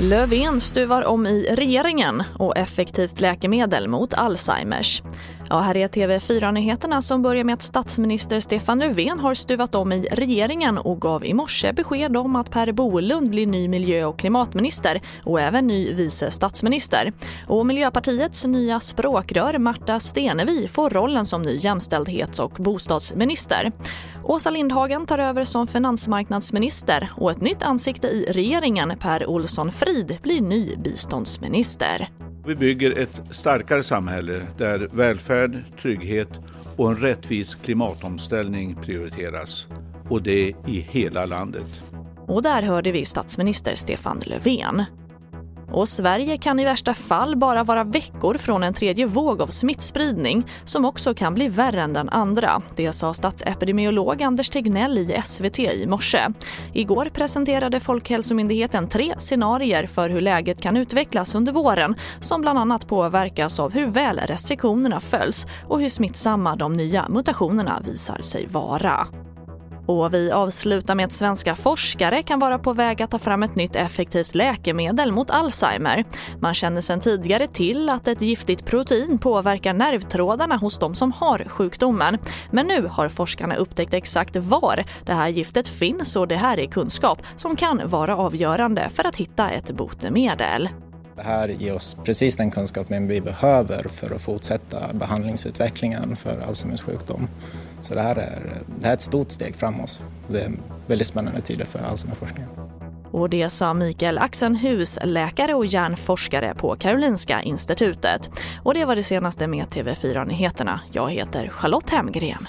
Löfven stuvar om i regeringen och effektivt läkemedel mot Alzheimers. Ja, här är TV4-nyheterna som börjar med att statsminister Stefan Löfven har stuvat om i regeringen och gav i morse besked om att Per Bolund blir ny miljö och klimatminister och även ny vice statsminister. Och Miljöpartiets nya språkrör Marta Stenevi får rollen som ny jämställdhets och bostadsminister. Åsa Lindhagen tar över som finansmarknadsminister och ett nytt ansikte i regeringen, Per Olsson Frid, blir ny biståndsminister. Vi bygger ett starkare samhälle där välfärd, trygghet och en rättvis klimatomställning prioriteras. Och det i hela landet. Och där hörde vi statsminister Stefan Löfven. Och Sverige kan i värsta fall bara vara veckor från en tredje våg av smittspridning som också kan bli värre än den andra. Det sa statsepidemiolog Anders Tegnell i SVT i morse. Igår presenterade Folkhälsomyndigheten tre scenarier för hur läget kan utvecklas under våren som bland annat påverkas av hur väl restriktionerna följs och hur smittsamma de nya mutationerna visar sig vara. Och vi avslutar med att svenska forskare kan vara på väg att ta fram ett nytt effektivt läkemedel mot Alzheimer. Man känner sedan tidigare till att ett giftigt protein påverkar nervtrådarna hos de som har sjukdomen. Men nu har forskarna upptäckt exakt var det här giftet finns och det här är kunskap som kan vara avgörande för att hitta ett botemedel. Det här ger oss precis den kunskapen vi behöver för att fortsätta behandlingsutvecklingen för Alzheimers sjukdom. Så det här är, det här är ett stort steg framåt. Det är väldigt spännande tider för Alzheimerforskningen. Och det sa Mikael Axenhus, läkare och hjärnforskare på Karolinska institutet. Och det var det senaste med TV4 Nyheterna. Jag heter Charlotte Hemgren.